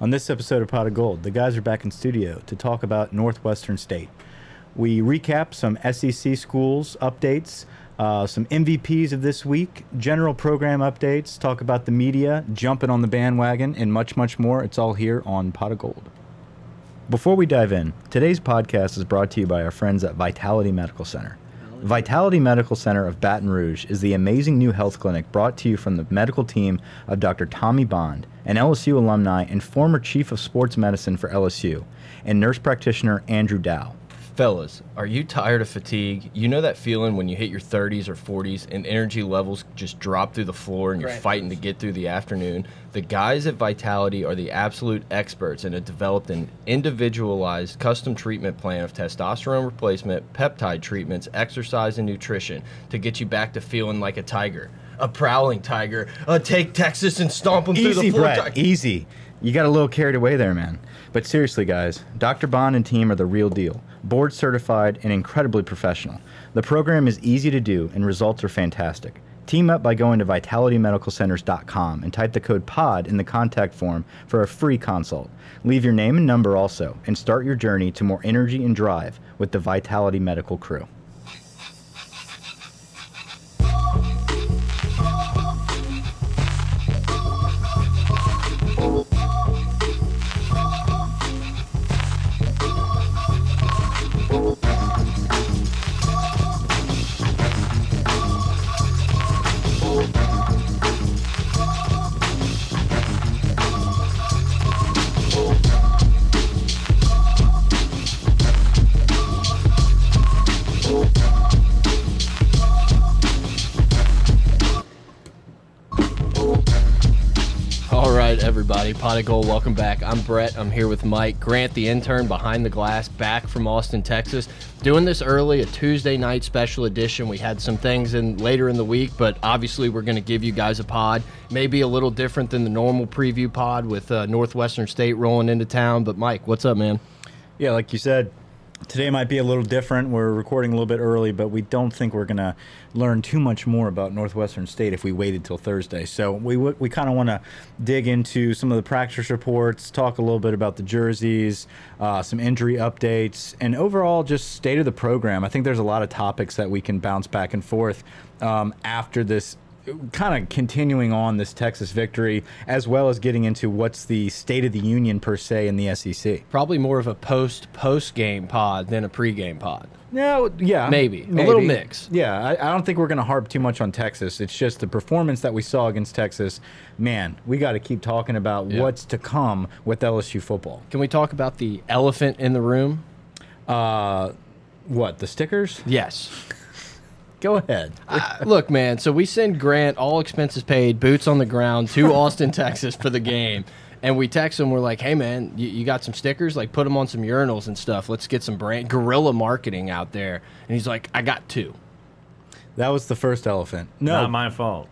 On this episode of Pot of Gold, the guys are back in studio to talk about Northwestern State. We recap some SEC schools updates, uh, some MVPs of this week, general program updates, talk about the media, jumping on the bandwagon, and much, much more. It's all here on Pot of Gold. Before we dive in, today's podcast is brought to you by our friends at Vitality Medical Center. Vitality Medical Center of Baton Rouge is the amazing new health clinic brought to you from the medical team of Dr. Tommy Bond, an LSU alumni and former chief of sports medicine for LSU, and nurse practitioner Andrew Dow. Fellas, are you tired of fatigue? You know that feeling when you hit your 30s or 40s and energy levels just drop through the floor and you're Right. fighting to get through the afternoon? The guys at Vitality are the absolute experts and have developed an individualized custom treatment plan of testosterone replacement, peptide treatments, exercise, and nutrition to get you back to feeling like a tiger. A prowling tiger. Uh, take Texas and stomp them through the floor. Brett. Easy. You got a little carried away there, man. But seriously, guys, Dr. Bond and team are the real deal. Board certified and incredibly professional. The program is easy to do and results are fantastic. Team up by going to vitalitymedicalcenters.com and type the code POD in the contact form for a free consult. Leave your name and number also, and start your journey to more energy and drive with the Vitality Medical crew. Pot of Gold, welcome back. I'm Brett. I'm here with Mike Grant, the intern behind the glass, back from Austin, Texas. Doing this early, a Tuesday night special edition. We had some things in later in the week, but obviously we're going to give you guys a pod. Maybe a little different than the normal preview pod with uh, Northwestern State rolling into town. But Mike, what's up, man? Yeah, like you said, today might be a little different. We're recording a little bit early, but we don't think we're going to learn too much more about Northwestern State if we waited till Thursday. So we we kind of want to dig into some of the practice reports, talk a little bit about the jerseys, uh, some injury updates, and overall just state of the program. I think there's a lot of topics that we can bounce back and forth um, after this kind of continuing on this Texas victory, as well as getting into what's the state of the union per se in the SEC. Probably more of a post post game pod than a pregame pod. No, yeah, Maybe. A little mix. Yeah, I, I don't think we're going to harp too much on Texas. It's just the performance that we saw against Texas. Man, we got to keep talking about Yeah. what's to come with LSU football. Can we talk about the elephant in the room? Uh, what the stickers? Yes. Go ahead. Uh, look, man. So we send Grant, all expenses paid, boots on the ground, to Austin, Texas for the game, and we text him. We're like, "Hey, man, you, you got some stickers? Like, put them on some urinals and stuff. Let's get some brand guerrilla marketing out there." And he's like, "I got two. That was the first elephant. No, Not my fault.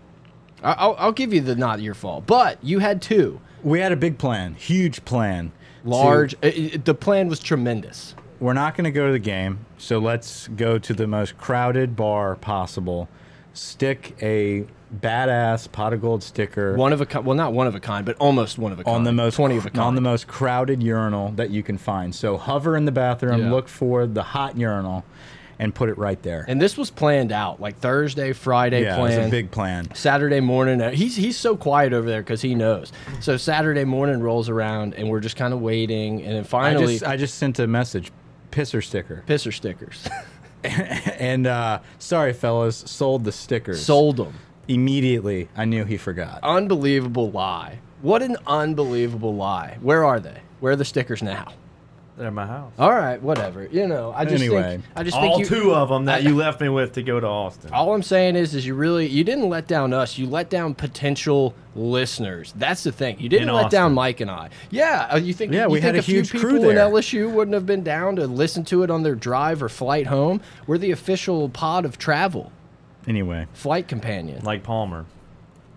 I- I'll, I'll give you the not your fault, but you had two we had a big plan, huge plan, to- large. i- i- the plan was tremendous. We're not going to go to the game, so let's go to the most crowded bar possible. Stick a badass pot of gold sticker One of a kind. Well, not one of a kind, but almost one of a kind. on the most twenty of a kind. on the most crowded urinal that you can find. So hover in the bathroom, Yeah. look for the hot urinal, and put it right there. and this was planned out, like Thursday, Friday yeah, it was a big plan. Saturday morning, uh, he's he's so quiet over there because he knows. So Saturday morning rolls around, and we're just kind of waiting, and then I finally, just I just sent a message, pisser sticker, pisser stickers and uh, sorry fellas, sold the stickers. sold them. immediately. I knew he forgot. Unbelievable lie. What an unbelievable lie. Where are they? Where are the stickers now? They're at my house. All right, whatever. You know, I just Anyway, think I just All think you, two of them that I- you left me with to go to Austin. All I'm saying is, is you really you didn't let down us. You let down potential listeners. That's the thing. You didn't In let down Mike and I. Yeah, uh, you think? Yeah, you we think had a few huge people crew in there. LSU wouldn't have been down to listen to it on their drive or flight home. We're the official pod of travel, Anyway, flight companion. like Palmer.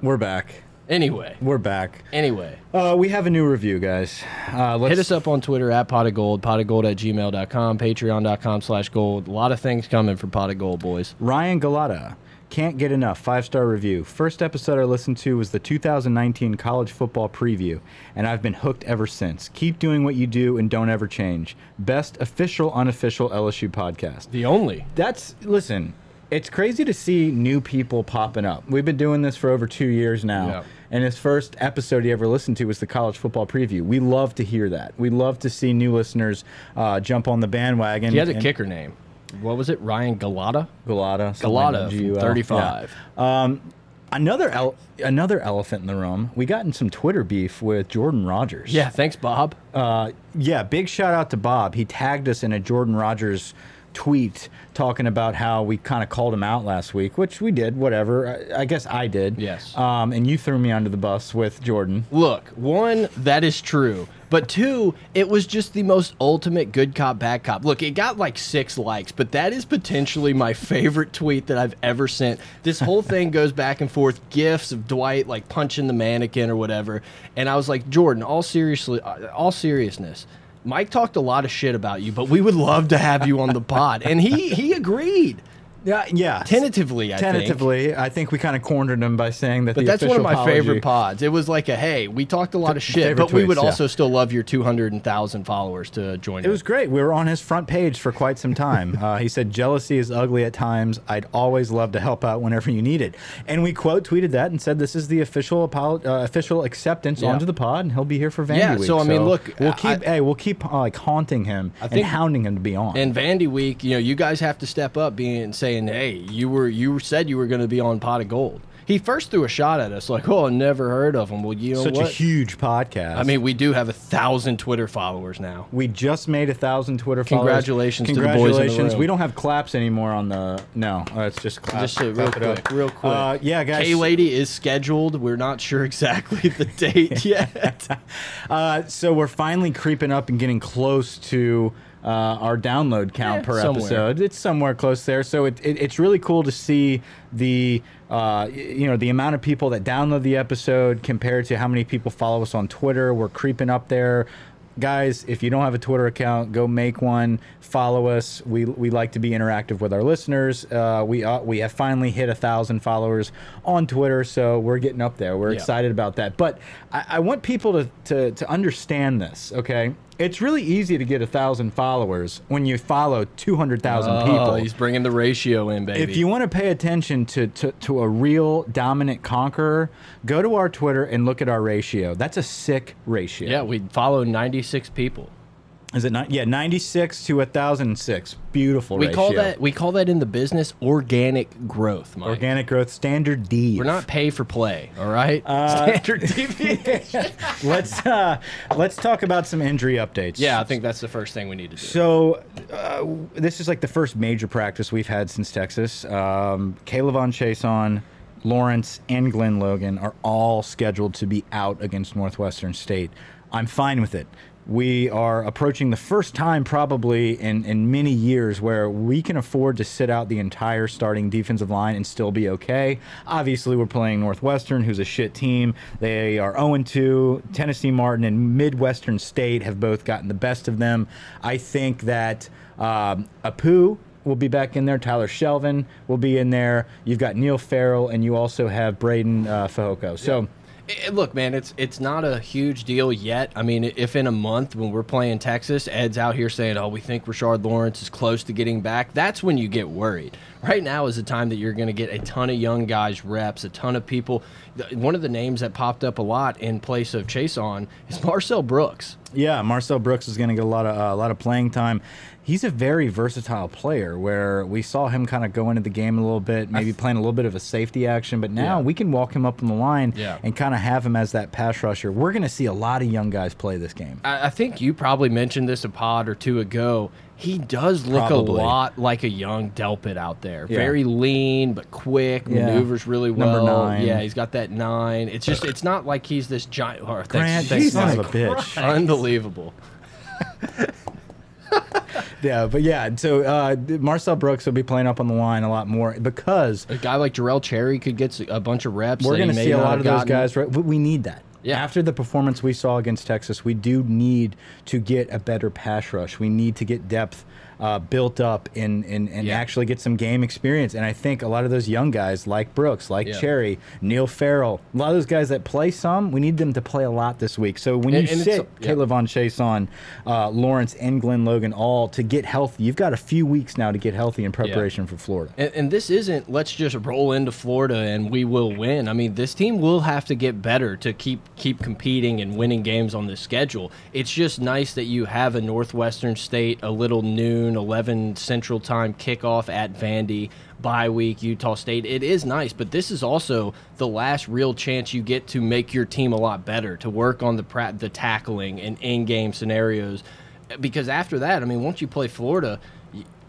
we're back. Anyway, We're back. anyway. Uh, we have a new review, guys. Uh, let's Hit us up on Twitter at pot of gold, pot of gold at gmail.com, patreon.com slash gold. A lot of things coming for pot of gold, boys. Ryan Galata. Can't get enough. Five star review. First episode I listened to was the 2019 college football preview, and I've been hooked ever since. Keep doing what you do and don't ever change. Best official, unofficial LSU podcast. The only. That's listen. It's crazy to see new people popping up. We've been doing this for over two years now, Yeah. And his first episode he ever listened to was the college football preview. We love to hear that. We love to see new listeners uh, jump on the bandwagon. He had a kicker name. What was it? Ryan Galata? Galata. Galata that, from G-U-L. 35. Yeah. Um, another el- another elephant in the room. We got in some Twitter beef with Jordan Rodgers. Yeah, thanks, Bob. Uh, yeah, big shout out to Bob. He tagged us in a Jordan Rodgers tweet talking about how we kind of called him out last week, which we did, whatever. I, I guess I did. Yes. Um, and you threw me under the bus with Jordan. Look, one, that is true. But two, it was just the most ultimate good cop, bad cop. Look, it got like six likes, but that is potentially my favorite tweet that I've ever sent. This whole thing goes back and forth, gifs of Dwight like punching the mannequin or whatever. And I was like, Jordan, all seriously, uh, all seriousness. Mike talked a lot of shit about you, but we would love to have you on the pod. And he he agreed. Yeah, yeah. Tentatively, I think. Tentatively, I think we kind of cornered him by saying that But the that's one of my favorite pods. It was like a hey, we talked a lot of shit, but we would yeah. also still love your two hundred thousand followers to join. It was great. We were on his front page for quite some time. Uh, he said, "Jealousy is ugly at times. I'd always love to help out whenever you need it." And we quote tweeted that and said, "This is the official apolo- uh, official acceptance Yeah. onto the pod, and he'll be here for Vandy Yeah, Week." so, I mean, look, we'll I- keep hey, we'll keep uh, like haunting him I and think- hounding him to be on. And Vandy Week, you know, you guys have to step up, being saying, "Hey, you were you said you were going to be on Pot of Gold." He first threw a shot at us, like, "Oh, I never heard of him." Well, you know Such what? a huge podcast. I mean, we do have a thousand Twitter followers now. we just made a thousand Twitter Congratulations to followers. the boys in the Congratulations. room. We don't have claps anymore on the. No, uh, it's just claps. Just real Clap quick, real quick. Uh, yeah, guys. K Lady is scheduled. We're not sure exactly the date yet. Uh, so we're finally creeping up and getting close to uh, our download count Yeah, per somewhere. episode. It's somewhere close there. So it, it, it's really cool to see the uh, you know the amount of people that download the episode compared to how many people follow us on Twitter. We're creeping up there. Guys, if you don't have a Twitter account, go make one. Follow us. We, we like to be interactive with our listeners. Uh, we uh, we have finally hit a thousand followers on Twitter, so we're getting up there. We're Yeah. excited about that. But I, I want people to, to, to understand this, okay? It's really easy to get a thousand followers when you follow 200,000 Oh, people. he's bringing the ratio in, baby. If you want to pay attention to, to, to a real dominant conqueror, go to our Twitter and look at our ratio. That's a sick ratio. yeah, we follow ninety six people. Is it not? Yeah, 96 to 1,006. Beautiful We ratio. call that we call that in the business organic growth, Mike. organic growth standard D. We're not pay for play, all right? Uh, Standard deviation. let's uh, let's talk about some injury updates. yeah, I think that's the first thing we need to do. So uh, this is like the first major practice we've had since Texas. Um, K'Lavon Chaisson, Lawrence, and Glen Logan are all scheduled to be out against Northwestern State. I'm fine with it. We are approaching the first time, probably in, in many years, where we can afford to sit out the entire starting defensive line and still be okay. Obviously, we're playing Northwestern, who's a shit team. They are 0 2. Tennessee Martin and Midwestern State have both gotten the best of them. I think that um, Apu will be back in there. Tyler Shelvin will be in there. You've got Neil Farrell, and you also have Breiden uh, Fehoko. So. Eh, Eh, eh, look, man, it's it's not a huge deal yet. I mean, if in a month when we're playing Texas, Ed's out here saying, "Oh, we think Rashard Lawrence is close to getting back," that's when you get worried. Right now is the time that you're going to get a ton of young guys reps, a ton of people. One of the names that popped up a lot in place of Chaisson is Marcel Brooks. Yeah, Marcel Brooks is going to get a lot of uh, a lot of playing time. He's a very versatile player. Where we saw him kind of go into the game a little bit, maybe playing a little bit of a safety action, but now Yeah. we can walk him up on the line Yeah. and kind of have him as that pass rusher. We're going to see a lot of young guys play this game. I, I think you probably mentioned this a pod or two ago. He does look Probably. a lot like a young Delpit out there. Yeah. Very lean but quick, Yeah. maneuvers really well. Number nine. Yeah, he's got that nine. It's just it's not like he's this giant. Oh, Grant, thanks, son of a bitch. Unbelievable. Yeah, but yeah, so uh, Marcel Brooks will be playing up on the line a lot more because A guy like Jarell Cherry could get a bunch of reps. we're going to see a lot of those guys. Right, we need that. Yeah. After the performance we saw against Texas, we do need to get a better pass rush. We need to get depth uh, built up and and, and Yeah. actually get some game experience. And I think a lot of those young guys like Brooks, like Yeah. Cherry, Neil Farrell, a lot of those guys that play some, we need them to play a lot this week. So when And- you and sit yeah. K'Lavon Chaisson, uh, Lawrence and Glen Logan all to get healthy, you've got a few weeks now to get healthy in preparation for Florida. And, and this isn't let's just roll into Florida and we will win. I mean, this team will have to get better to keep keep competing and winning games on this schedule. It's just nice that you have a Northwestern State, a little noon, 11 Central Time kickoff at Vandy, bye week, Utah State. It is nice, but this is also the last real chance you get to make your team a lot better, to work on the the tackling and in-game scenarios. Because after that, I mean, once you play Florida,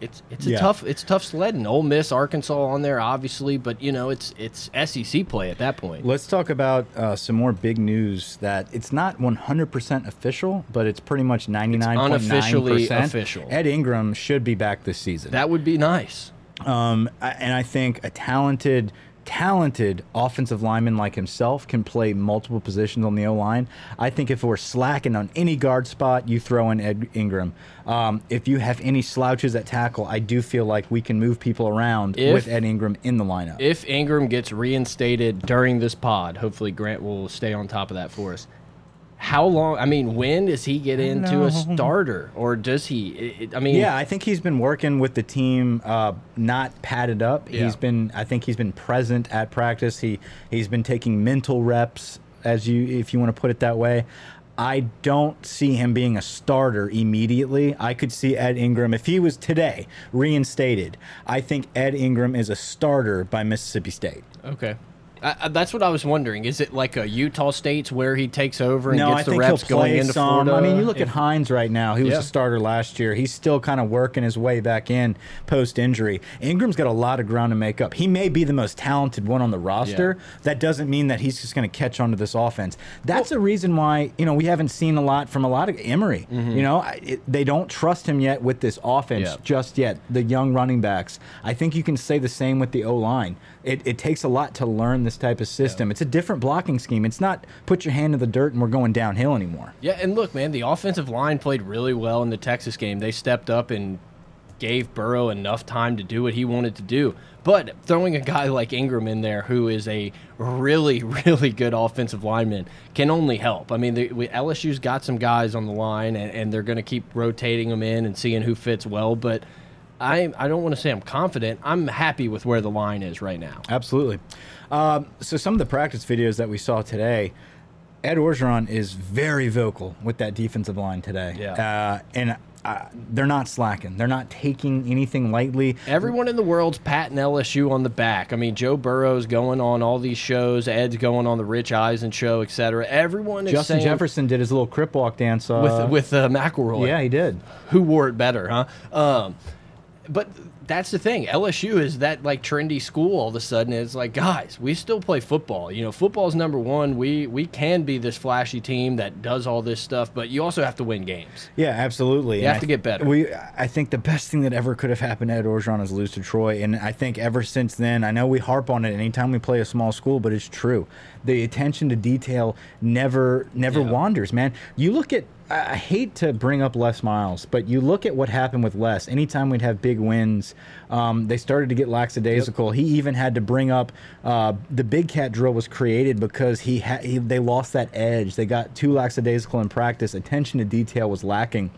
it's it's a Yeah. tough it's tough sledding. Ole Miss, Arkansas on there, obviously, but you know it's it's SEC play at that point. Let's talk about uh, some more big news that it's not 100% official, but it's pretty much 99.9%. unofficially official. Ed Ingram should be back this season. That would be nice. Um, I- and I think a talented, talented offensive lineman like himself can play multiple positions on the O line. I think if we're slacking on any guard spot, you throw in Ed Ingram. Um, if you have any slouches at tackle, I do feel like we can move people around If- with Ed Ingram in the lineup. If Ingram gets reinstated during this pod, hopefully Grant will stay on top of that for us. How long? I mean, when does he get into know. a starter, or does he? It, it- I mean, Yeah, I think he's been working with the team, uh, not padded up. Yeah. He's been, I think he's been present at practice. He he's been taking mental reps, as you if you want to put it that way. I don't see him being a starter immediately. I could see Ed Ingram if he was today reinstated. I think Ed Ingram is a starter by Mississippi State. Okay. I, I, that's what I was wondering. Is it like a Utah State's where he takes over and No, gets I the reps going into some. Florida? I mean, you look If- at Hines right now. He was Yeah. a starter last year. He's still kind of working his way back in post injury. Ingram's got a lot of ground to make up. He may be the most talented one on the roster. That doesn't mean that he's just going to catch on to this offense. That's a reason why you know we haven't seen a lot from a lot of Emery. Mm-hmm. You know, it, they don't trust him yet with this offense. Yeah. just yet. The young running backs. I think you can say the same with the O line. It, it takes a lot to learn this type of system. It's a different blocking scheme. It's not put your hand in the dirt and we're going downhill anymore. Yeah, and look, man, the offensive line played really well in the Texas game. They stepped up and gave Burrow enough time to do what he wanted to do. But throwing a guy like Ingram in there, who is a really, really good offensive lineman, can only help. I mean, the, we, LSU's got some guys on the line, and, and they're going to keep rotating them in and seeing who fits well. But I, I don't want to say I'm confident. I'm happy with where the line is right now. Absolutely. Um, so some of the practice videos that we saw today, Ed Orgeron is very vocal with that defensive line today. Yeah. Uh, and uh, they're not slacking. They're not taking anything lightly. Everyone in the world's patting LSU on the back. I mean, Joe Burrow's going on all these shows. Ed's going on the Rich Eisen show, etc. Everyone is Justin Jefferson did his little crip walk dance. Uh, with with uh, McElroy. yeah, he did. who wore it better, huh? Um, but that's the thing. LSU is that like trendy school all of a sudden. It's like, guys, we still play football. You know, football's number one. We we can be this flashy team that does all this stuff, but you also have to win games. Yeah, absolutely. You And have I to get better. We, I think the best thing that ever could have happened at Orgeron is lose to Troy, and I think ever since then, I know we harp on it anytime we play a small school, but it's true. The attention to detail never, never Yeah. wanders, man. You look at. I hate to bring up Les Miles, but you look at what happened with Les. Anytime we'd have big wins, um, they started to get lackadaisical. He even had to bring up uh, the big cat drill was created because he, ha- he they lost that edge. They got too lackadaisical in practice. Attention to detail was lacking.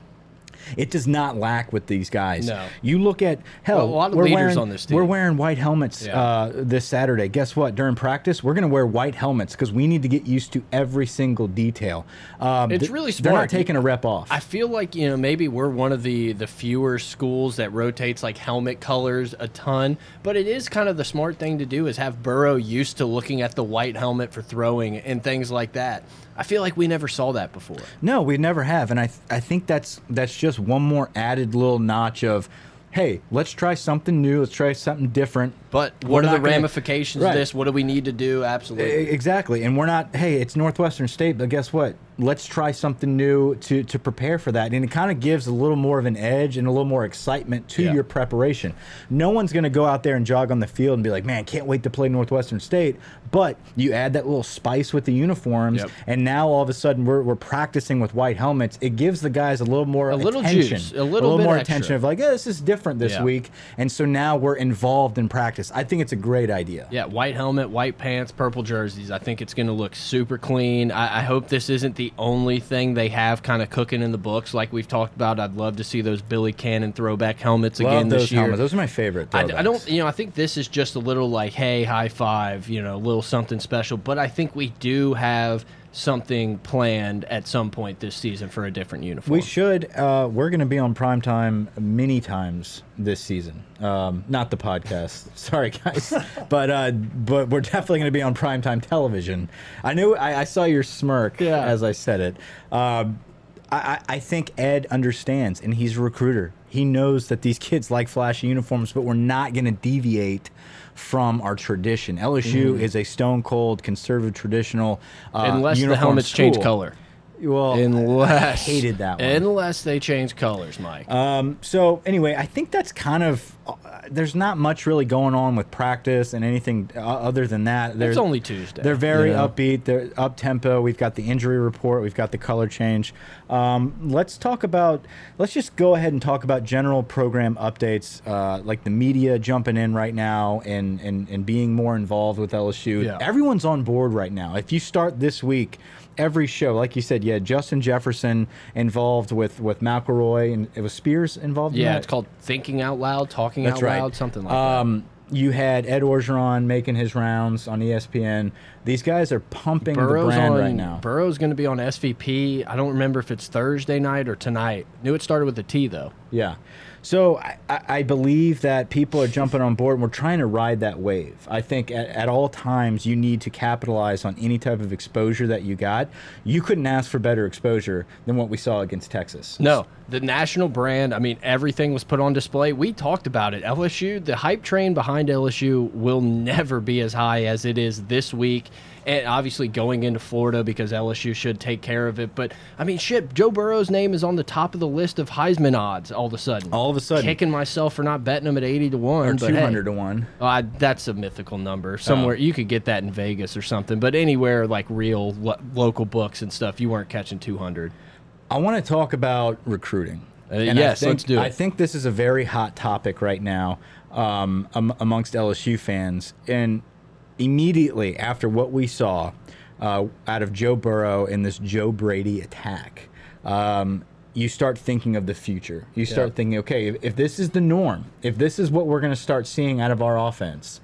It does not lack with these guys. No. You look at hell. Well, a lot of we're leaders wearing, on this team. We're wearing white helmets Yeah. uh, this Saturday. Guess what? During practice, we're going to wear white helmets because we need to get used to every single detail. Um, It's really They're not taking a rep off. I feel like you know maybe we're one of the the fewer schools that rotates like helmet colors a ton, but it is kind of the smart thing to do is have Burrow used to looking at the white helmet for throwing and things like that. I feel like we never saw that before. No, we never have, and I th I think that's that's just one more added little notch of, hey, let's try something new. Let's try something different. But We're what are the gonna- ramifications Right. of this? What do we need to do? Absolutely. Exactly, and we're not. Hey, it's Northwestern State, but guess what? Let's try something new to to prepare for that and it kind of gives a little more of an edge and a little more excitement to Yeah. your preparation no one's going to go out there and jog on the field and be like man can't wait to play northwestern state but you add that little spice with the uniforms Yep. and now all of a sudden we're, we're practicing with white helmets it gives the guys a little more A little attention juice, a little bit more extra. attention of like yeah, this is different this Yeah. week and so now we're involved in practice i think it's a great idea Yeah, white helmet, white pants, purple jerseys. I think it's going to look super clean. I, I hope this isn't the only thing they have kind of cooking in the books, like we've talked about. I'd love to see those Billy Cannon throwback helmets Love again those this year. helmets those are my favorite I, I throwbacks. don't, you know, I think this is just a little like, hey, high five, you know, a little something special. But I think we do have something planned at some point this season for a different uniform. We should. Uh, we're going to be on primetime many times this season. Um, not the podcast. Sorry, guys. but uh, but we're definitely going to be on primetime television. I knew. I, I saw your smirk Yeah. as I said it. Um, I, I I think Ed understands, and he's a recruiter. He knows that these kids like flashy uniforms, but we're not going to deviate from our tradition. LSU is a stone cold conservative traditional. Uh, Unless the helmets change color. Well, Unless I hated that one. Unless they change colors, Mike. Um, so anyway, I think that's kind of uh, there's not much really going on with practice and anything uh, other than that. They're, it's only Tuesday. They're very know? upbeat. They're up tempo. We've got the injury report. We've got the color change. Um, let's talk about. Let's just go ahead and talk about general program updates, uh, like the media jumping in right now and and and being more involved with LSU. Yeah. Everyone's on board right now. If you start this week. Every show, like you said, yeah, Justin Jefferson involved with with McElroy, and it was Spears involved. in Yeah, that? it's called thinking out loud, talking That's out right. loud, something like um, You had Ed Orgeron making his rounds on ESPN. These guys are pumping that. the Burrow's brand on. right now. Burrow's going to be on SVP. I don't remember if it's Thursday night or tonight. Knew it started with a T though. Yeah. So I, I believe that people are jumping on board and we're trying to ride that wave. I think at, at all times you need to capitalize on any type of exposure that you got. You couldn't ask for better exposure than what we saw against Texas. No, the national brand. I mean, everything was put on display. We talked about it. LSU, the hype train behind LSU will never be as high as it is this week. And obviously going into Florida because LSU should take care of it. But I mean, shit, Joe Burrow's name is on the top of the list of Heisman odds all of a sudden. All of a sudden. Kicking myself for not betting him at 80 to 1. Or but hey. 200 to 1. Oh, that's a mythical number. Somewhere Oh. you could get that in Vegas or something, but anywhere like real lo local books and stuff, you weren't catching 200. I want to talk about recruiting. Uh, And yes, I think, let's do it. I think this is a very hot topic right now um, am, amongst LSU fans. And immediately after what we saw uh, out of Joe Burrow in this Joe Brady attack, um, you start thinking of the future. You start Yeah. thinking, okay, if, if this is the norm, if this is what we're going to start seeing out of our offense,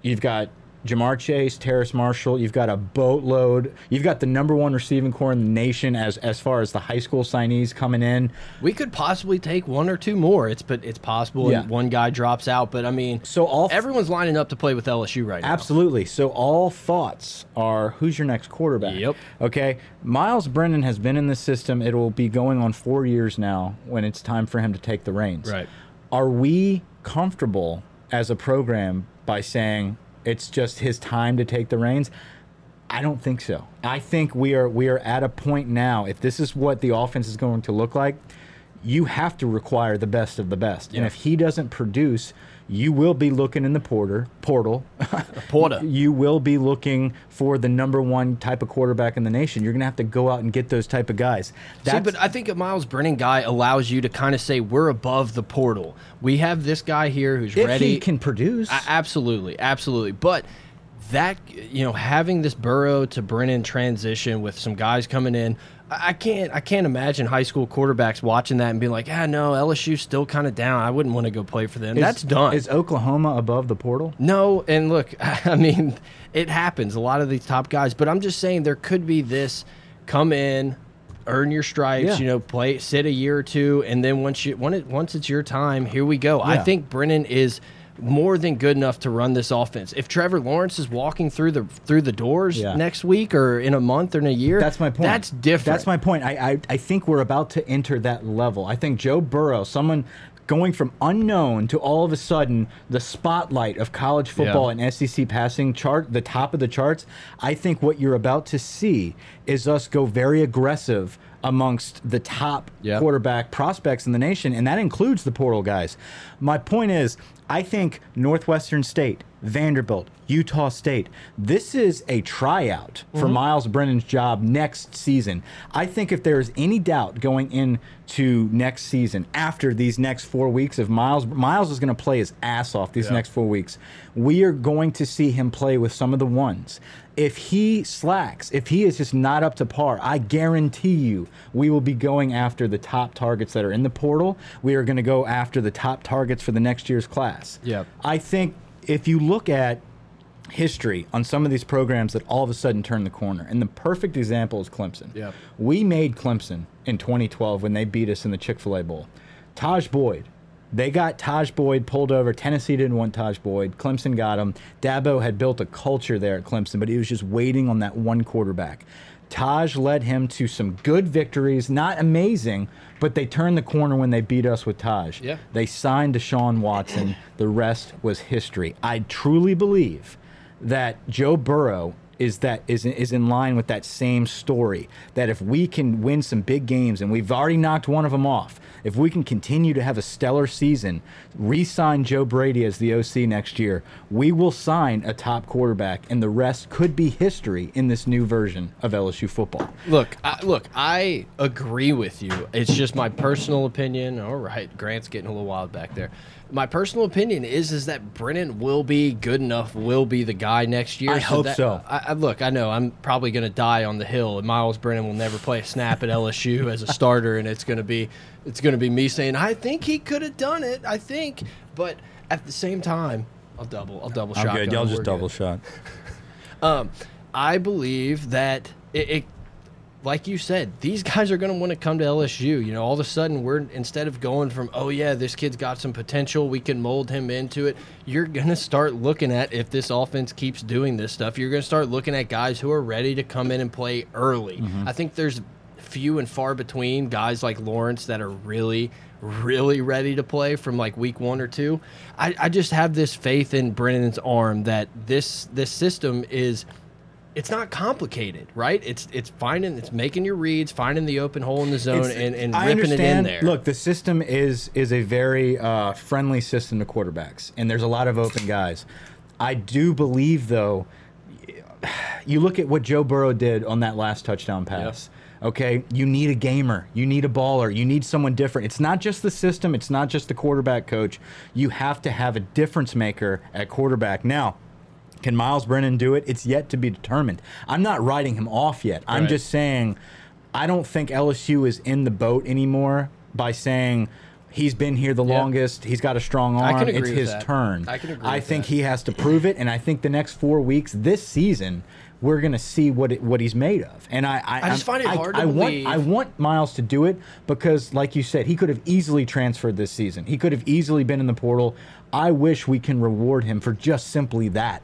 You've got Ja'Marr Chase, Terrace Marshall. You've got a boatload. You've got the number one receiving corps in the nation as as far as the high school signees coming in. We could possibly take one or two more. It's but it's possible Yeah. one guy drops out. But I mean, So all everyone's lining up to play with LSU right now. Absolutely. So all thoughts are who's your next quarterback? Yep. Okay. Myles Brennan has been in the system. It will be going on four years now when it's time for him to take the reins. Right. Are we comfortable as a program by saying it's just his time to take the reins? I don't think so. I think we are we are at a point now. If this is what the offense is going to look like, you have to require the best of the best. And if he doesn't produce, you will be looking in the porter portal. Porta. you will be looking for the number one type of quarterback in the nation. You're gonna have to go out and get those type of guys. See, but I think a Myles Brennan guy allows you to kind of say we're above the portal. We have this guy here who's if ready. he can produce, A- absolutely, absolutely. But that you know, having this Burrow to Brennan transition with some guys coming in, I can't, I can't imagine high school quarterbacks watching that and being like, ah, no, LSU's still kind of down. I wouldn't want to go play for them. is- That's done. Is Oklahoma above the portal? No, and look, I mean, it happens. A lot of these top guys, but I'm just saying there could be this come in, earn your stripes, Yeah. you know, play, sit a year or two, and then once you when it once it's your time, here we go. I think Brennan is more than good enough to run this offense. If Trevor Lawrence is walking through the through the doors Yeah. next week or in a month or in a year, That's my point. That's different. That's my point. I, I I think we're about to enter that level. I think Joe Burrow, someone going from unknown to all of a sudden the spotlight of college football Yeah. and SEC passing chart, the top of the charts. I think what you're about to see is us go very aggressive amongst the top Yeah. quarterback prospects in the nation, and that includes the portal guys. My point is, I think Northwestern State, Vanderbilt, Utah State, this is a tryout for mm-hmm. Myles Brennan's job next season. I think if there is any doubt going into next season, after these next four weeks of Myles, Myles is going to play his ass off these Yeah. next four weeks. We are going to see him play with some of the ones. If he slacks, if he is just not up to par, I guarantee you we will be going after the top targets that are in the portal. We are going to go after the top targets for the next year's class. Yep. I think if you look at history on some of these programs that all of a sudden turn the corner, and the perfect example is Clemson. Yep. We made Clemson in 2012 when they beat us in the Chick fil A Bowl. Tajh Boyd. They got Tajh Boyd pulled over. Tennessee didn't want Tajh Boyd. Clemson got him. Dabo had built a culture there at Clemson, but he was just waiting on that one quarterback. Tajh led him to some good victories, not amazing, but they turned the corner when they beat us with Tajh. Yeah. They signed Deshaun Watson. The rest was history. I truly believe that Joe Burrow is that is is in line with that same story. That if we can win some big games, and we've already knocked one of them off, if we can continue to have a stellar season, re-sign Joe Brady as the OC next year, we will sign a top quarterback, and the rest could be history in this new version of LSU football. Look, I, look, I agree with you. It's just my personal opinion. All right, Grant's getting a little wild back there. My personal opinion is is that Brennan will be good enough, will be the guy next year. I hope that- so. I, I look, I know I'm probably going to die on the hill, and Myles Brennan will never play a snap at LSU as a starter, and it's going to be it's going to be me saying I think he could have done it. I think, but at the same time, I'll double, I'll double good. Y'all We're just good. double shot. Um, I believe that it, it like you said, these guys are going to want to come to LSU. You know, all of a sudden, we're instead of going from, oh, yeah, this kid's got some potential, we can mold him into it, you're going to start looking at if this offense keeps doing this stuff, you're going to start looking at guys who are ready to come in and play early. Mm-hmm. I think there's few and far between guys like Lawrence that are really, really ready to play from like week one or two. I, I just have this faith in Brennan's arm that this this system is it's not complicated, right? It's it's finding it's making your reads, finding the open hole in the zone, It's- and, and I ripping it in there. Look, the system is is a very uh, friendly system to quarterbacks, and there's a lot of open guys. I do believe, though, you look at what Joe Burrow did on that last touchdown pass. Okay, you need a gamer, you need a baller, you need someone different. It's not just the system, it's not just the quarterback coach. You have to have a difference maker at quarterback. Now, can Myles Brennan do it? It's yet to be determined. I'm not writing him off yet. I'm Right. just saying I don't think LSU is in the boat anymore by saying he's been here the longest, he's got a strong I arm, it's his that. turn. I can agree I think that. he has to prove it and I think the next 4 weeks this season we're going to see what it, what he's made of. And I I, I just find it hard to I want believe- I want Myles to do it because like you said, he could have easily transferred this season. He could have easily been in the portal. I wish we can reward him for just simply that.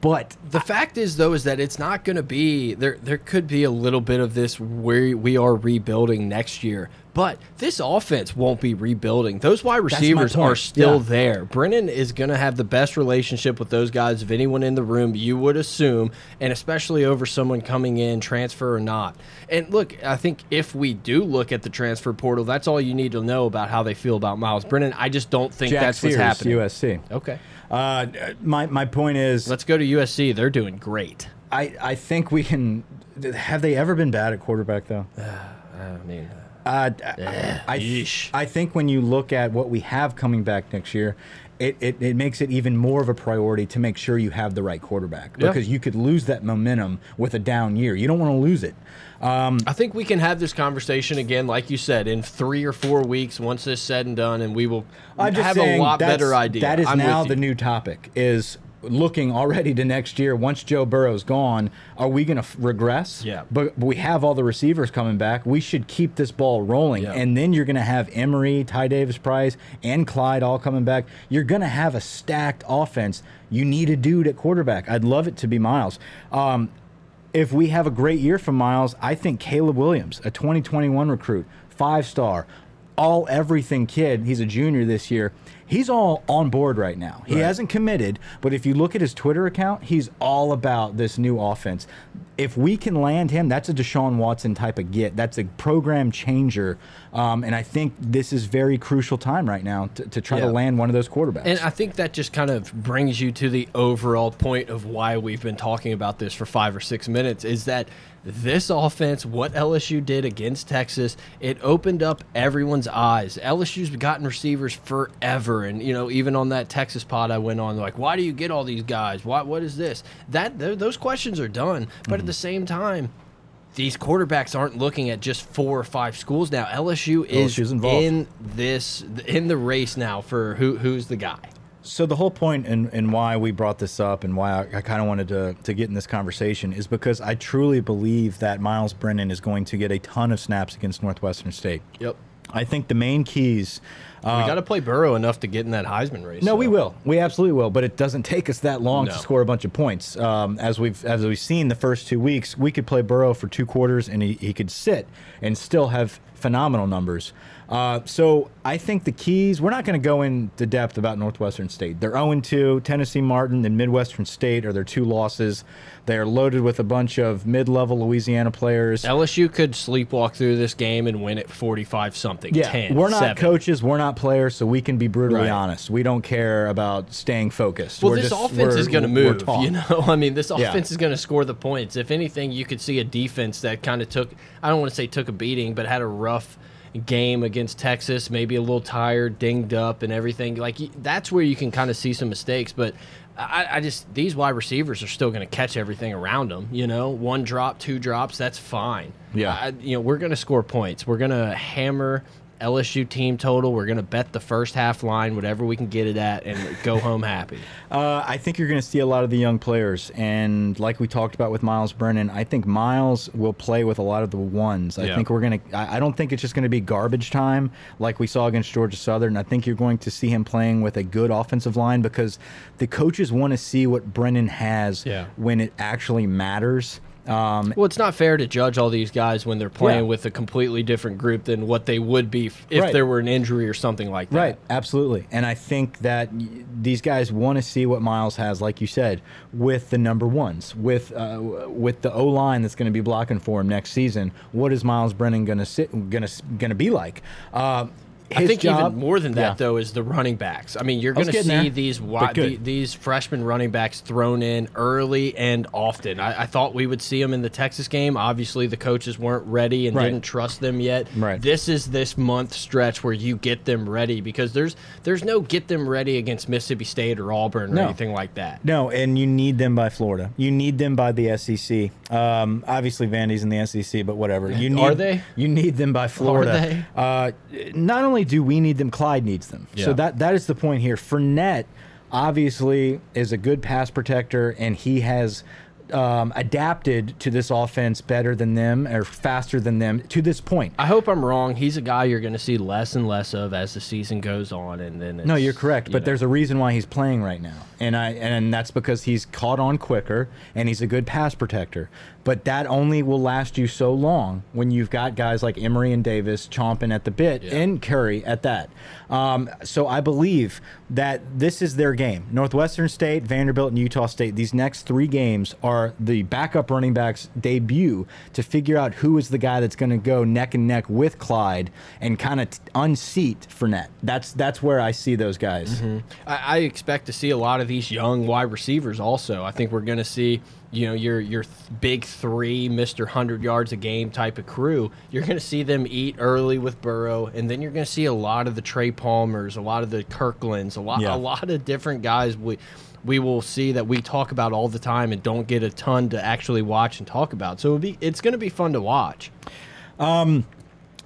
But The fact is, though, is that it's not going to be there. There could be a little bit of this where we are rebuilding next year, but this offense won't be rebuilding. Those wide receivers are still Yeah. there. Brennan is going to have the best relationship with those guys of anyone in the room. You would assume, and especially over someone coming in, transfer or not. And look, I think if we do look at the transfer portal, that's all you need to know about how they feel about Myles Brennan. I just don't think Jack that's Sears, what's happening. USC. Okay, Uh, my my point is, let's go to USC. They're doing great. I I think we can. Have they ever been bad at quarterback though? I mean. Uh, I, I. I think when you look at what we have coming back next year, it, it, it makes it even more of a priority to make sure you have the right quarterback Yeah. because you could lose that momentum with a down year. You don't want to lose it. Um, I think we can have this conversation again, like you said, in three or four weeks once this is said and done, and we will have saying a lot better idea. That is I'm now the new topic is looking already to next year. Once Joe Burrow's gone, are we going to regress? Yeah. But, we have all the receivers coming back. We should keep this ball rolling. Yeah. And then you're going to have Emery, Ty Davis Price, and Clyde all coming back. You're going to have a stacked offense. You need a dude at quarterback. I'd love it to be Myles. Um, if we have a great year from Myles, I think Caleb Williams, a 2021 recruit, five star, all everything kid. He's a junior this year. He's all on board right now. He Right. hasn't committed, but if you look at his Twitter account, he's all about this new offense. If we can land him, that's a Deshaun Watson type of get. That's a program changer, um, and I think this is very crucial time right now to, to try Yeah. to land one of those quarterbacks. And I think that just kind of brings you to the overall point of why we've been talking about this for five or six minutes is that this offense, what LSU did against Texas, it opened up everyone's eyes. LSU's gotten receivers forever, and you know, even on that Texas pod I went on, like, why do you get all these guys? Why? What is this? That th those questions are done, but at the same time. These quarterbacks aren't looking at just four or five schools now. LSU is involved. in this in the race now for who who's the guy. So the whole point and and why we brought this up and why I, I kind of wanted to to get in this conversation is because I truly believe that Myles Brennan is going to get a ton of snaps against Northwestern State. Yep. I think the main keys. Uh, we got to play Burrow enough to get in that Heisman race. no, we will. We absolutely will. But it doesn't take us that long No. to score a bunch of points. Um, as we've as we've seen the first two weeks, we could play Burrow for two quarters and he, he could sit and still have phenomenal numbers. Uh, so I think the keys. We're not going to go into depth about Northwestern State. They're 0 2. Tennessee Martin and Midwestern State are their two losses. They are loaded with a bunch of mid-level Louisiana players. LSU could sleepwalk through this game and win it 45 something. Yeah, 10, we're not 7. coaches, we're not players, so we can be brutally Right. honest. We don't care about staying focused. Well, We're this just- offense is going to move. You know, I mean, this Yeah. offense is going to score the points. If anything, you could see a defense that kind of took, I don't want to say took a beating, but had a rough game against Texas, maybe a little tired, dinged up, and everything. Like, that's where you can kind of see some mistakes. But I, I just, these wide receivers are still going to catch everything around them. You know, one drop, two drops, that's fine. Yeah. I, you know, we're going to score points. We're going to hammer. LSU team total. We're going to bet the first half line, whatever we can get it at, and go home happy. Uh, I think you're going to see a lot of the young players, and like we talked about with Myles Brennan, I think Myles will play with a lot of the ones. I Yeah. think we're going to. I I don't think it's just going to be garbage time like we saw against Georgia Southern. I think you're going to see him playing with a good offensive line because the coaches want to see what Brennan has Yeah. when it actually matters. Um, Well, it's not fair to judge all these guys when they're playing Yeah. with a completely different group than what they would be if Right. there were an injury or something like that. Right, absolutely. And I think that these guys want to see what Myles has, like you said, with the number ones, with uh, with the O line that's going to be blocking for him next season. What is Myles Brennan going to sit going to going to be like? Uh, I think job- even more than that, Yeah. though, is the running backs. I mean, you're going to see there, these the, these freshman running backs thrown in early and often. I, I thought we would see them in the Texas game. Obviously, the coaches weren't ready and Right. didn't trust them yet. Right. This is this month stretch where you get them ready because there's there's no get them ready against Mississippi State or Auburn or No. anything like that. No, and you need them by Florida. You need them by the SEC. Um, obviously, Vandy's in the SEC, but whatever. You need, Are they? You need them by Florida. Uh, not only do we need them, Clyde needs them. So that that is the point here. Fournette obviously is a good pass protector, and he has. Um, adapted to this offense better than them or faster than them to this point. I hope I'm wrong. He's a guy you're going to see less and less of as the season goes on, and then No, you're correct, you but know. there's a reason why he's playing right now, and I and that's because he's caught on quicker and he's a good pass protector. But that only will last you so long when you've got guys like Emery and Davis chomping at the bit, Yeah. and Curry at that. Um, so I believe that this is their game. Northwestern State, Vanderbilt, and Utah State. These next three games are the backup running backs' debut to figure out who is the guy that's going to go neck and neck with Clyde and kind of unseat Fournette. That's that's where I see those guys. I, I expect to see a lot of these young wide receivers. Also, I think we're going to see you know your your th big three, Mister Hundred Yards a game type of crew. You're going to see them eat early with Burrow, and then you're going to see a lot of the Trey Palmers, a lot of the Kirklands, a lot Yeah. a lot of different guys. We we will see that we talk about all the time and don't get a ton to actually watch and talk about. So it'll be it's going to be fun to watch.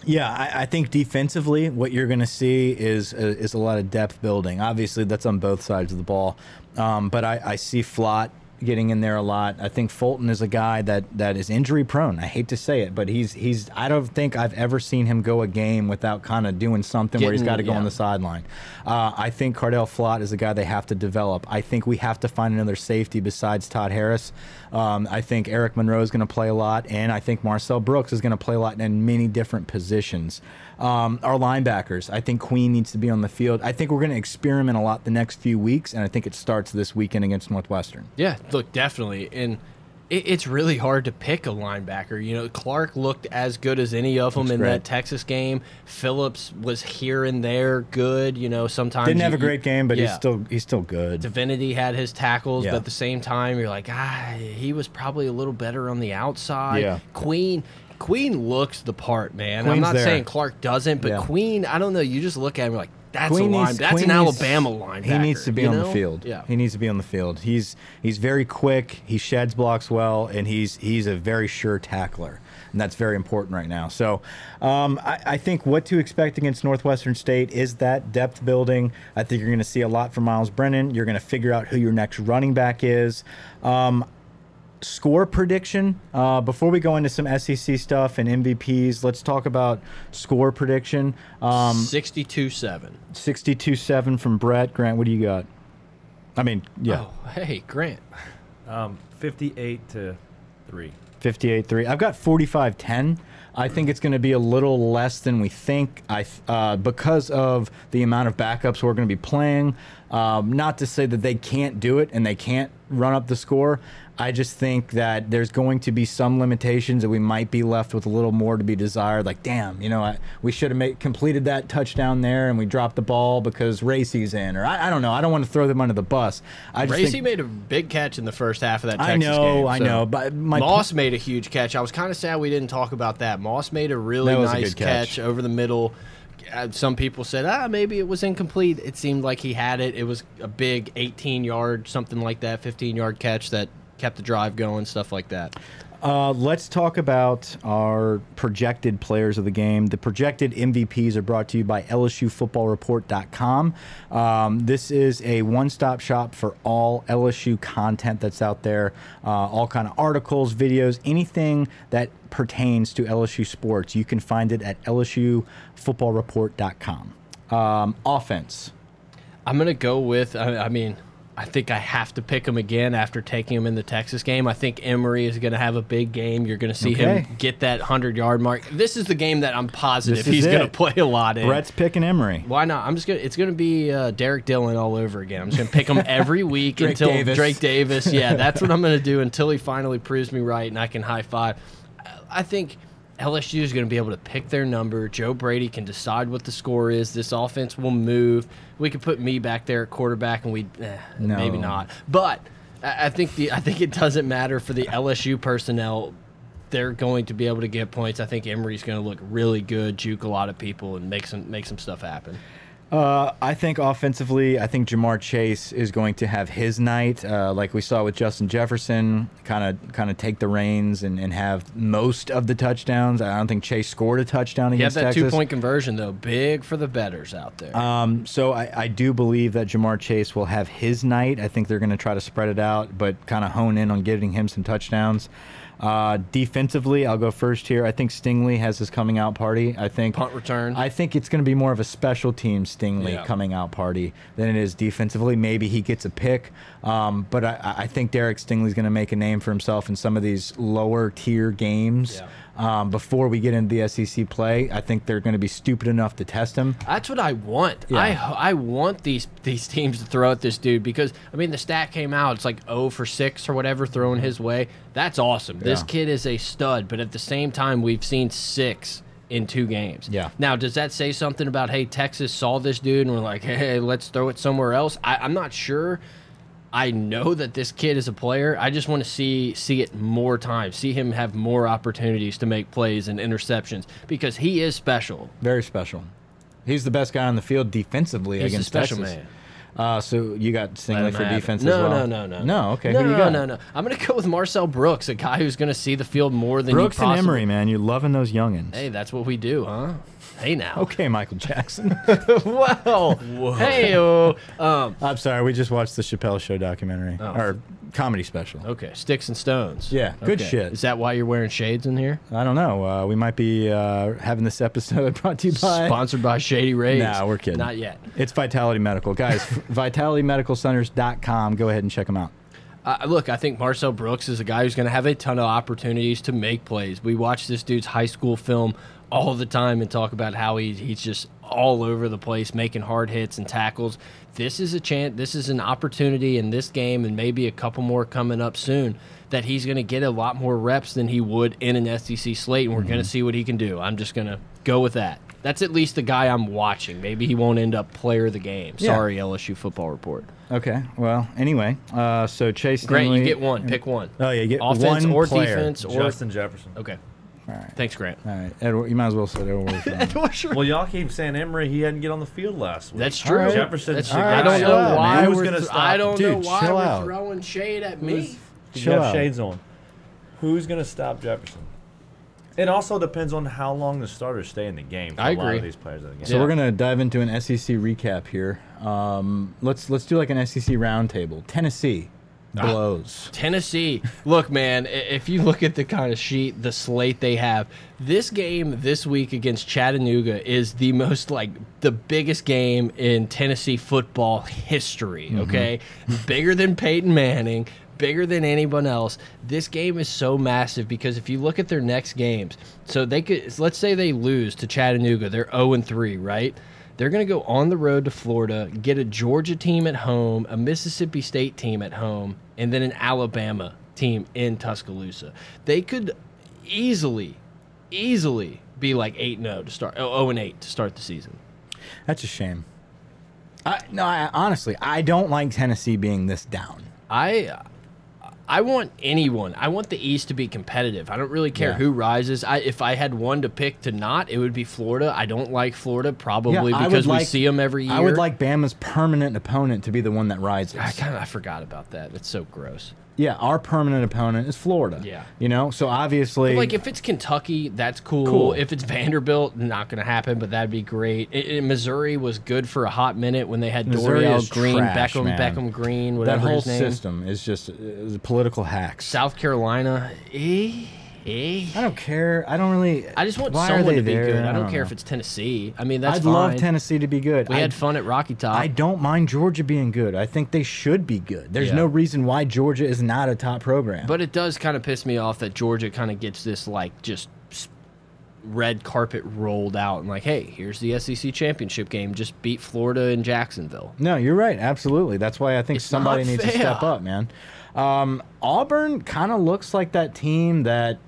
Yeah, I, I think defensively, what you're going to see is uh, is a lot of depth building. Obviously, that's on both sides of the ball, um, but I, I see Flott getting in there a lot. I think Fulton is a guy that that is injury prone. I hate to say it, but he's he's. I don't think I've ever seen him go a game without kind of doing something where he's got to go on the sideline. Uh, I think Cordale Flott is a guy they have to develop. I think we have to find another safety besides Todd Harris. Um, I think Eric Monroe is going to play a lot, and I think Marcel Brooks is going to play a lot in many different positions. Um, our linebackers, I think Queen needs to be on the field. I think we're going to experiment a lot the next few weeks, and I think it starts this weekend against Northwestern. Yeah, look, definitely. And it, it's really hard to pick a linebacker. You know, Clark looked as good as any of them in great. that Texas game. Phillips was here and there good. You know, sometimes. Didn't you- have a great game, but he's still he's still good. Divinity had his tackles, Yeah. but at the same time, you're like, ah, he was probably a little better on the outside. Yeah. Queen. Queen looks the part, man. I'm not there. saying Clark doesn't, but Yeah. Queen, I don't know. You just look at him like, that's Queen a line. needs- that's Queen an needs- Alabama line. He needs to be on know? the field. Yeah. he needs to be on the field. He's he's very quick. He sheds blocks well, and he's he's a very sure tackler, and that's very important right now. So, um, I, I think what to expect against Northwestern State is that depth building. I think you're going to see a lot from Myles Brennan. You're going to figure out who your next running back is. Um, score prediction uh, before we go into some SEC stuff and MVPs. Let's talk about score prediction. Um, 62 7. 62-7 from Brett. Grant, what do you got? I mean, yeah, Oh, hey, Grant. Um, 58 to 3. 58-3. I've got 45-10. I think it's going to be a little less than we think. I th- uh, because of the amount of backups we're going to be playing. Um, not to say that they can't do it and they can't run up the score. I just think that there's going to be some limitations that we might be left with a little more to be desired. Like, damn, you know, I, we should have made, completed that touchdown there and we dropped the ball because Racey's in. Or I, I don't know. I don't want to throw them under the bus. I just Racy think, made a big catch in the first half of that Texas I know, game, I know, but my Moss made a huge catch. I was kind of sad we didn't talk about that. Moss made a really was a nice catch. catch. over the middle. Uh, Some people said, ah, maybe it was incomplete. It seemed like he had it. It was a big 18 yard, something like that, 15 yard catch that kept the drive going, stuff like that. Uh, let's talk about our projected players of the game. The projected MVPs are brought to you by LSUFootballReport.com. Um, this is a one-stop shop for all LSU content that's out there, uh, all kind of articles, videos, anything that pertains to LSU sports. You can find it at LSUFootballReport.com. Um, offense. I'm going to go with, I, I mean, I think I have to pick him again after taking him in the Texas game. I think Emery is going to have a big game. You're going to see Okay. him get that 100 yard mark. This is the game that I'm positive he's going to play a lot in. Brett's picking Emery. Why not? I'm just gonna. It's gonna be uh, Derrick Dillon all over again. I'm just gonna pick him every week Drake until Davis. Drake Davis. Yeah, that's what I'm gonna do until he finally proves me right and I can high five. I think LSU is gonna be able to pick their number. Joe Brady can decide what the score is. This offense will move. We could put me back there at quarterback, and we eh, No. maybe not. But I I think the I think it doesn't matter for the LSU personnel they're going to be able to get points. I think Emery's going to look really good, juke a lot of people, and make some make some stuff happen. Uh, I think offensively, I think Ja'Marr Chase is going to have his night, uh, like we saw with Justin Jefferson, kind of kind of take the reins and, and have most of the touchdowns. I don't think Chase scored a touchdown He had against that Texas. two point conversion though, big for the betters out there. Um, so I, I do believe that Ja'Marr Chase will have his night. I think they're going to try to spread it out, but kind of hone in on getting him some touchdowns. Uh, defensively, I'll go first here. I think Stingley has his coming out party. I think Punt return. I think it's going to be more of a special team Stingley Yeah. coming out party than it is defensively. Maybe he gets a pick, um, but I, I think Derek Stingley's going to make a name for himself in some of these lower tier games. Yeah. Um, before we get into the SEC play, I think they're going to be stupid enough to test him. That's what I want. Yeah. I I want these these teams to throw at this dude because I mean the stat came out. It's like 0 for six or whatever thrown his way. That's awesome. This Yeah. kid is a stud. But at the same time, we've seen six in two games. Yeah. Now, does that say something about hey Texas saw this dude and we're like hey let's throw it somewhere else? I, I'm not sure. I know that this kid is a player. I just want to see see it more times, see him have more opportunities to make plays and interceptions because he is special. Very special. He's the best guy on the field defensively He's a against special Texas. man. Uh, so you got Stingley for defense no, as well? No, no, no, No, okay. No, no, no, no. I'm gonna go with Marcel Brooks, a guy who's gonna see the field more than Brooks and. Emery, man. You're loving those youngins. Hey, that's what we do, huh? Hey now. Okay, Michael Jackson. Wow. Hey. Um. I'm sorry, we just watched the Chappelle Show documentary Oh. or comedy special. Okay. Sticks and stones. Yeah, good Okay. shit. Is that why you're wearing shades in here? I don't know. Uh, we might be uh, having this episode brought to you by. Sponsored by Shady Rays. Nah, we're kidding. Not yet. It's Vitality Medical, guys. VitalityMedicalCenters.com. Go ahead and check them out. Uh, look, I think Marcel Brooks is a guy who's going to have a ton of opportunities to make plays. We watch this dude's high school film all the time and talk about how he, he's just all over the place, making hard hits and tackles. This is a chance. This is an opportunity in this game, and maybe a couple more coming up soon. That he's going to get a lot more reps than he would in an SEC slate, and we're going to see what he can do. I'm just going to go with that. That's at least the guy I'm watching. Maybe he won't end up player of the game. Yeah. Sorry, LSU football report. Okay. Well, anyway, uh, so Chase. Grant, you get one. Pick one. Oh, yeah, you get offense one or player. defense or Justin Jefferson. okay. All right. Thanks, Grant. All right. Edward, you might as well say Edward. Well, y'all keep saying Emery he hadn't get on the field last week. That's true. right. Jefferson That's should true. I don't know out, why man. Who's gonna th- stop? I don't know why chill we're out. throwing shade at me. You Chill got out. shades on. Who's gonna stop Jefferson? It also depends on how long the starters stay in the game. For I a lot agree. of these players in the game. So we're gonna dive into an SEC recap here. Um, let's let's do like an SEC roundtable. Tennessee Ah. blows. Tennessee. Look, man, i- if you look at the kind of sheet, the slate they have, this game this week against Chattanooga is the most like the biggest game in Tennessee football history. Okay, bigger than Peyton Manning. Bigger than anyone else. This game is so massive because if you look at their next games, so they could let's say they lose to Chattanooga, they're 0 and 3, right? They're going to go on the road to Florida, get a Georgia team at home, a Mississippi State team at home, and then an Alabama team in Tuscaloosa. They could easily, easily be like 8 0 to start, oh, 0 and 8 to start the season. That's a shame. I, no, I, honestly, I don't like Tennessee being this down. I. I want anyone. I want the East to be competitive. I don't really care Yeah. who rises. I, if I had one to pick to not, it would be Florida. I don't like Florida probably would because we like- see them every year. I would like Bama's permanent opponent to be the one that rises. I kind of I forgot about that. That's so gross. Yeah, our permanent opponent is Florida. Yeah. you know, so obviously, Like if it's Kentucky, that's cool. Cool. If it's Vanderbilt, not going to happen, but that'd be great. I- I- Missouri was good for a hot minute when they had Missouri Dorial Green, trash, Beckham, man. Beckham Green, that whatever whole his name. system is just is political hacks. South Carolina, eh, eh. I don't care. I don't really. I just want someone to be there? good. I don't, care know. if it's Tennessee. I mean, that's I'd fine. love Tennessee to be good. We I, had fun at Rocky Top. I don't mind Georgia being good. I think they should be good. There's Yeah. no reason why Georgia is not a top program. But it does kind of piss me off that Georgia kind of gets this like just red carpet rolled out and like, hey, here's the SEC championship game. Just beat Florida and Jacksonville. No, you're right. Absolutely. That's why I think It's somebody needs to step up, man. Um, Auburn kind of looks like that team that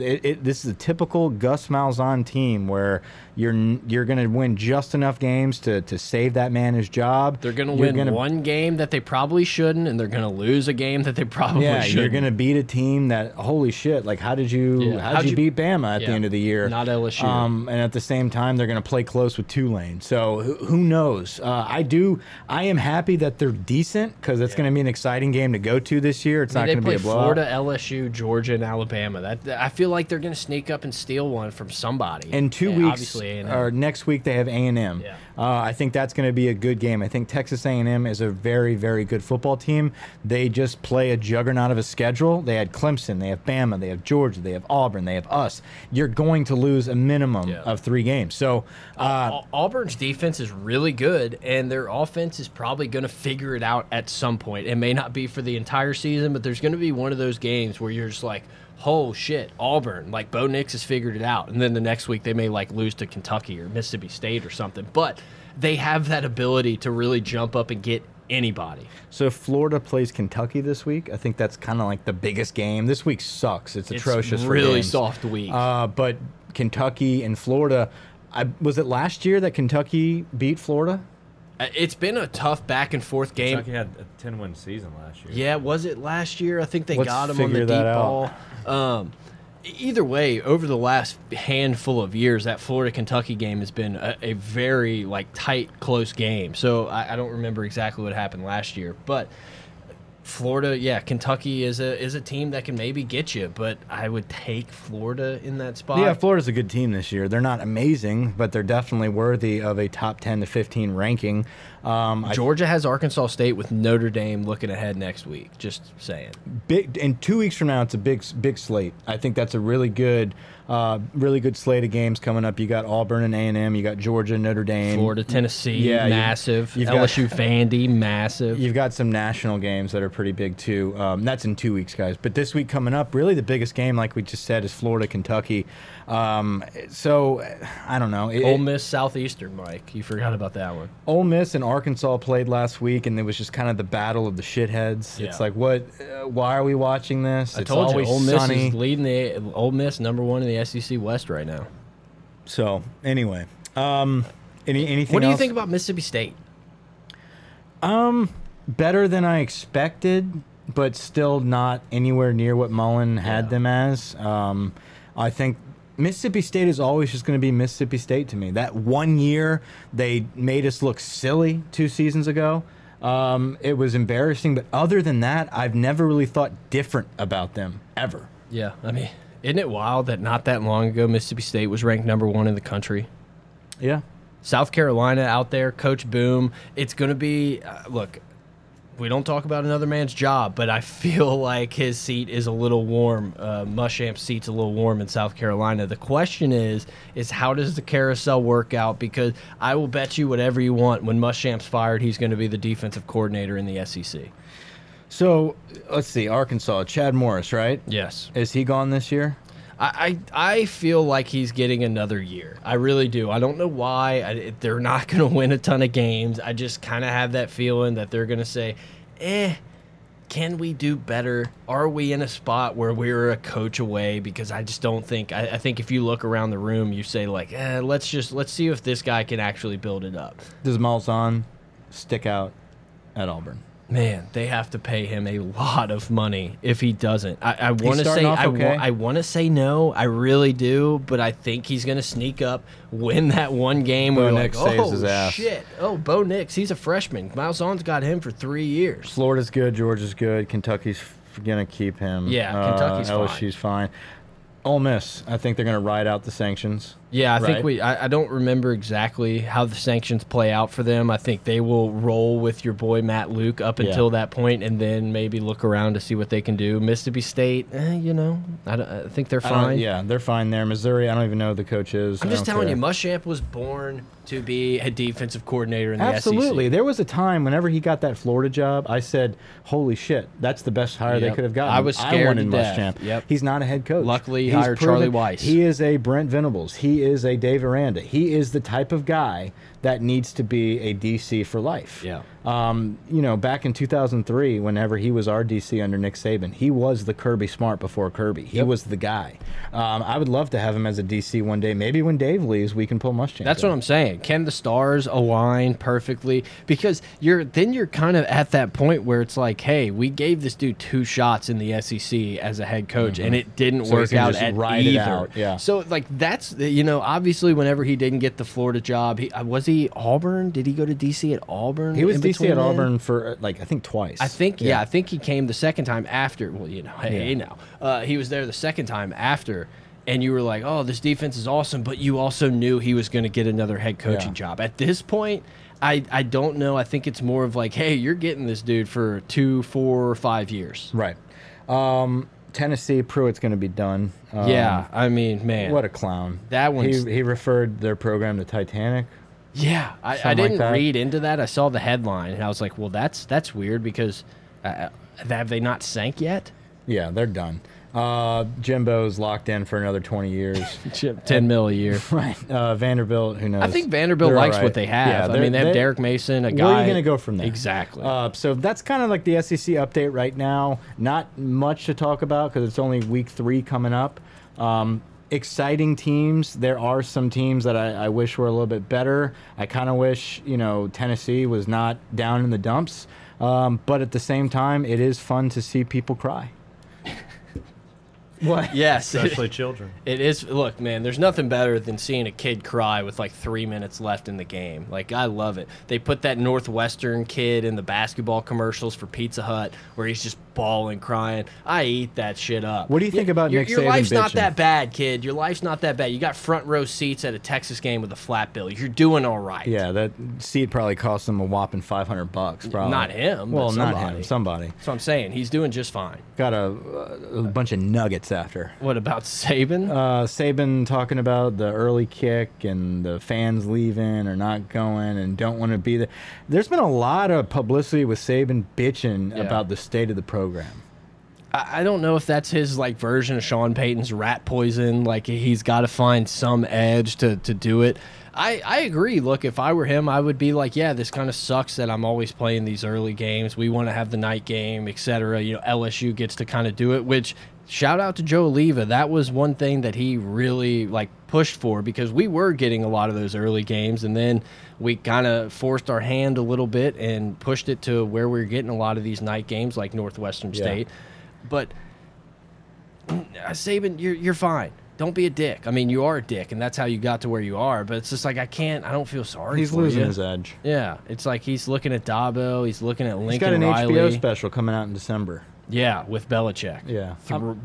it, it, this is a typical Gus Malzahn team where you're you're going to win just enough games to to save that man his job. They're going to win gonna- one game that they probably shouldn't, and they're going to lose a game that they probably Yeah, shouldn't. you're going to beat a team that holy shit. Like, how did you Yeah. how did you, you- beat Bama at the end of the year? Not LSU. Um, and at the same time, they're going to play close with Tulane. So who, who knows? Uh, I do. I am happy that they're decent because it's going to be an exciting game to go to this year. It's I not going to be a blowout. Florida, LSU, Georgia, and Alabama. That I feel like they're going to sneak up and steal one from somebody. in two Yeah, weeks obviously A&M. or next week they have a&m Yeah. uh, i think that's going to be a good game i think texas a&m is a very very good football team they just play a juggernaut of a schedule they had clemson they have bama they have georgia they have auburn they have us you're going to lose a minimum Yeah. of three games so uh, Au- Auburn's defense is really good, and their offense is probably going to figure it out at some point. It may not be for the entire season, but there's going to be one of those games where you're just like, "Oh shit, Auburn!" Like Bo Nix has figured it out, and then the next week they may like lose to Kentucky or Mississippi State or something. But they have that ability to really jump up and get anybody. so if florida plays kentucky this week i think that's kind of like the biggest game this week sucks it's atrocious It's for really soft week. uh, but kentucky and florida I, was it last year that kentucky beat florida it's been a tough back and forth game. Kentucky had a 10 win season last year. Yeah, was it last year? I think they Let's got him on the deep that ball. Um, either way, over the last handful of years, that Florida Kentucky game has been a, a very like tight, close game. So I, I don't remember exactly what happened last year, but Florida, yeah, Kentucky is a is a team that can maybe get you, but I would take Florida in that spot. Yeah, Florida's a good team this year. They're not amazing, but they're definitely worthy of a top 10 to 15 ranking. Um, I Georgia has Arkansas State with Notre Dame looking ahead next week. Just saying. big in two weeks from now it's a big big slate i think that's a really good uh, really good slate of games coming up you got auburn and a&m you got georgia notre dame Florida, Tennessee, Yeah, massive. you've got- LSU, Vandy, massive. you've got some national games that are pretty big too um, that's in two weeks guys but this week coming up really the biggest game like we just said is florida kentucky um, so i don't know It- Ole Miss, Southeastern, Mike. You forgot about that one. Ole Miss and Arkansas played last week, and it was just kind of the battle of the shitheads. Yeah. It's like, what? Uh, why are we watching this? I it's told you, always Ole Miss sunny. is leading the Ole Miss number one in the SEC West right now. So anyway, um, any anything? What do you else? think about Mississippi State? Um, Better than I expected, but still not anywhere near what Mullen had Yeah. them as. Um, I think Mississippi State is always just going to be Mississippi State to me. That one year they made us look silly two seasons ago. Um, it was embarrassing, but other than that, I've never really thought different about them ever. Yeah, I mean, isn't it wild that not that long ago Mississippi State was ranked number one in the country? Yeah. South Carolina out there, Coach Boom. It's going to be uh, look. We don't talk about another man's job, but I feel like his seat is a little warm. Uh, Muschamp's seat's a little warm in South Carolina. The question is, is how does the carousel work out? Because I will bet you whatever you want. When Muschamp's fired, he's going to be the defensive coordinator in the SEC. So let's see, Arkansas, Chad Morris, right? Yes. Is he gone this year? I, I feel like he's getting another year. I really do. I don't know why. I, they're not going to win a ton of games. I just kind of have that feeling that they're going to say, eh, can we do better? Are we in a spot where we're a coach away? Because I just don't think. I, I think if you look around the room, you say like, eh, let's just let's see if this guy can actually build it up. Does Malzahn stick out at Auburn? Man, they have to pay him a lot of money if he doesn't. I, I want to say I, okay. wa I want to say no. I really do, but I think he's going to sneak up, win that one game. Bo where Nix like, saves oh his ass." shit! Oh, Bo Nix, he's a freshman. Malzahn's got him for three years. Florida's good, Georgia's good, Kentucky's f- gonna keep him. Yeah, Uh, Kentucky's fine. LSU's fine. Ole Miss, I think they're gonna ride out the sanctions. Yeah, I Right. think we. I, I don't remember exactly how the sanctions play out for them. I think they will roll with your boy Matt Luke up Yeah. until that point, and then maybe look around to see what they can do. Mississippi State, eh, you know, I, don't- I think they're fine. Yeah, they're fine there. Missouri, I don't even know who the coach is. I'm just telling care. you, Muschamp was born to be a defensive coordinator in the Absolutely. SEC. There was a time whenever he got that Florida job, I said, "Holy shit, that's the best hire they could have gotten." I was scared wanted to death. Muschamp. Yep. He's not a head coach. Luckily, he He's hired Charlie Weis. He is a Brent Venables. He is a Dave Aranda. He is the type of guy that needs to be a DC for life. Yeah. Um, you know, back in 2003, whenever he was our DC under Nick Saban, he was the Kirby Smart before Kirby. He Yep. was the guy. Um, I would love to have him as a DC one day. Maybe when Dave leaves, we can pull Muschamp. That's in. what I'm saying. Can the stars align perfectly? Because you're then you're kind of at that point where it's like, hey, we gave this dude two shots in the SEC as a head coach, and it didn't Mm-hmm. So work out at either. out, yeah. So like that's you know obviously whenever he didn't get the Florida job, he uh, was he Auburn? Did he go to DC at Auburn? He was DC between at then? Auburn for uh, like I think twice. I think yeah. I think he came the second time after. Well, you know, hey Yeah. now uh, he was there the second time after, and you were like, oh, this defense is awesome, but you also knew he was going to get another head coaching Yeah. job. At this point, I I don't know. I think it's more of like, hey, you're getting this dude for two, four, five years. Right. Um, Tennessee Pruitt's going to be done. Um, yeah, I mean, man, What a clown. That one. He, he referred their program to Titanic. Yeah, I, I didn't that. read into that. I saw the headline and I was like, well, that's that's weird because uh, have they not sank yet? Yeah, they're done. Uh, Jimbo's locked in for another 20 years. Ten mil a year. right. Uh, Vanderbilt, who knows? I think Vanderbilt They're likes all what they have. Yeah, I mean, they have they- Derek Mason, a guy. Where are you going to go from there? Exactly. Uh, so that's kind of like the SEC update right now. Not much to talk about because it's only week three coming up. Um, exciting teams. There are some teams that I, I wish were a little bit better. I kind of wish you know Tennessee was not down in the dumps. Um, but at the same time, it is fun to see people cry. What? Yes, Especially children. It is. Look, man, there's nothing better than seeing a kid cry with like three minutes left in the game. Like, I love it. They put that Northwestern kid in the basketball commercials for Pizza Hut where he's just bawling, crying. I eat that shit up. What do you think about your, Nick Your Saban life's not that bad, kid. Your life's not that bad. You got front row seats at a Texas game with a flat bill. You're doing all right. Yeah, that seat probably cost him a whopping 500 bucks. Probably. Not him, but Well, not somebody. him. Somebody That's what I'm saying. He's doing just fine. got a, a bunch of nuggets after. What about Saban? Uh, Saban talking about the early kick and the fans leaving or not going and don't want to be there. There's been a lot of publicity with Saban bitching Yeah. about the state of the program. I I don't know if that's his like version of Sean Payton's rat poison. Like he's got to find some edge to to do it. I I agree. Look, if I were him, I would be like, yeah, this kind of sucks that I'm always playing these early games. We want to have the night game, etc. You know, LSU gets to kind of do it. Which shout out to Joe Alleva. That was one thing that he really like pushed for because we were getting a lot of those early games, and then we kind of forced our hand a little bit and pushed it to where we are getting a lot of these night games like Northwestern Yeah. State. But Saban, you're you're fine. Don't be a dick. I mean, you are a dick, and that's how you got to where you are. But it's just like I can't. I don't feel sorry. He's for losing you. his edge. Yeah, it's like he's looking at Dabo. He's looking at Lincoln. He's got an Riley. HBO special coming out in December. Yeah, with Belichick. Yeah.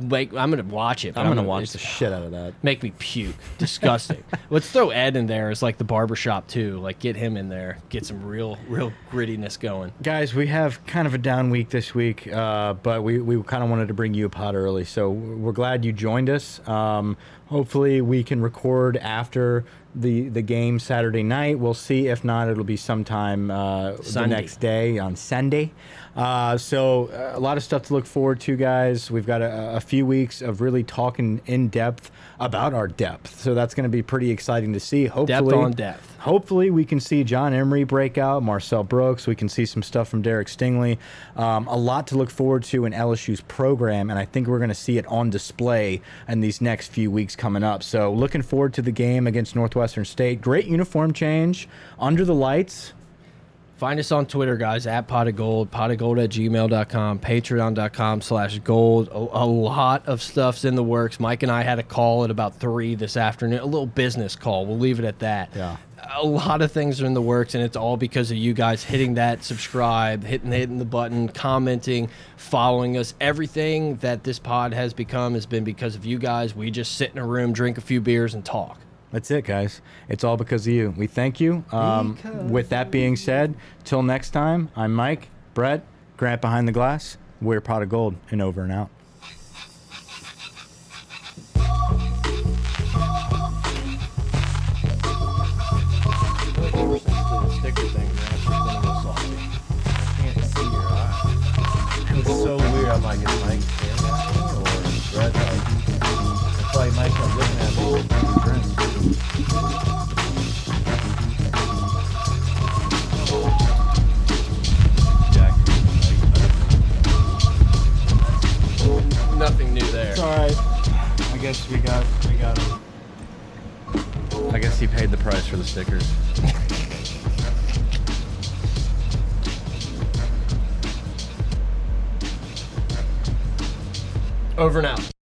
Like I'm gonna watch it. but I'm gonna gonna watch it's- the shit out of that. Make me puke. Disgusting. Let's throw Ed in there as like the barbershop too. Like get him in there. Get some real, real grittiness going. Guys, we have kind of a down week this week, uh, but we, we kind of wanted to bring you a pod early, so we're glad you joined us. Um, hopefully, we can record after the the game Saturday night. We'll see. If not, it'll be sometime uh, the Sunday. next day on Sunday. Uh, so uh, a lot of stuff to look forward to, guys. We've got a, a few weeks of really talking in depth about our depth, so that's going to be pretty exciting to see. Hopefully, on depth. Hopefully, we can see John Emery break out, Marcel Brooks. We can see some stuff from Derek Stingley. Um, a lot to look forward to in LSU's program, and I think we're going to see it on display in these next few weeks coming up. So, looking forward to the game against Northwestern State. Great uniform change under the lights. Find us on Twitter, guys, at pot of gold, pot of gold at gmail.com, patreon.com slash gold. A, a lot of stuff's in the works. Mike and I had a call at about three this afternoon, a little business call. We'll leave it at that. Yeah. A lot of things are in the works, and it's all because of you guys hitting that subscribe, hitting hitting the button, commenting, following us. Everything that this pod has become has been because of you guys. We just sit in a room, drink a few beers, and talk. That's it, guys. It's all because of you. We thank you. Um, with that being said, till next time, I'm Mike, Brett, Grant behind the glass. We're Pot of Gold, and over and out. So weird. I'm like, guess we got we got him. I guess he paid the price for the stickers. Over and out.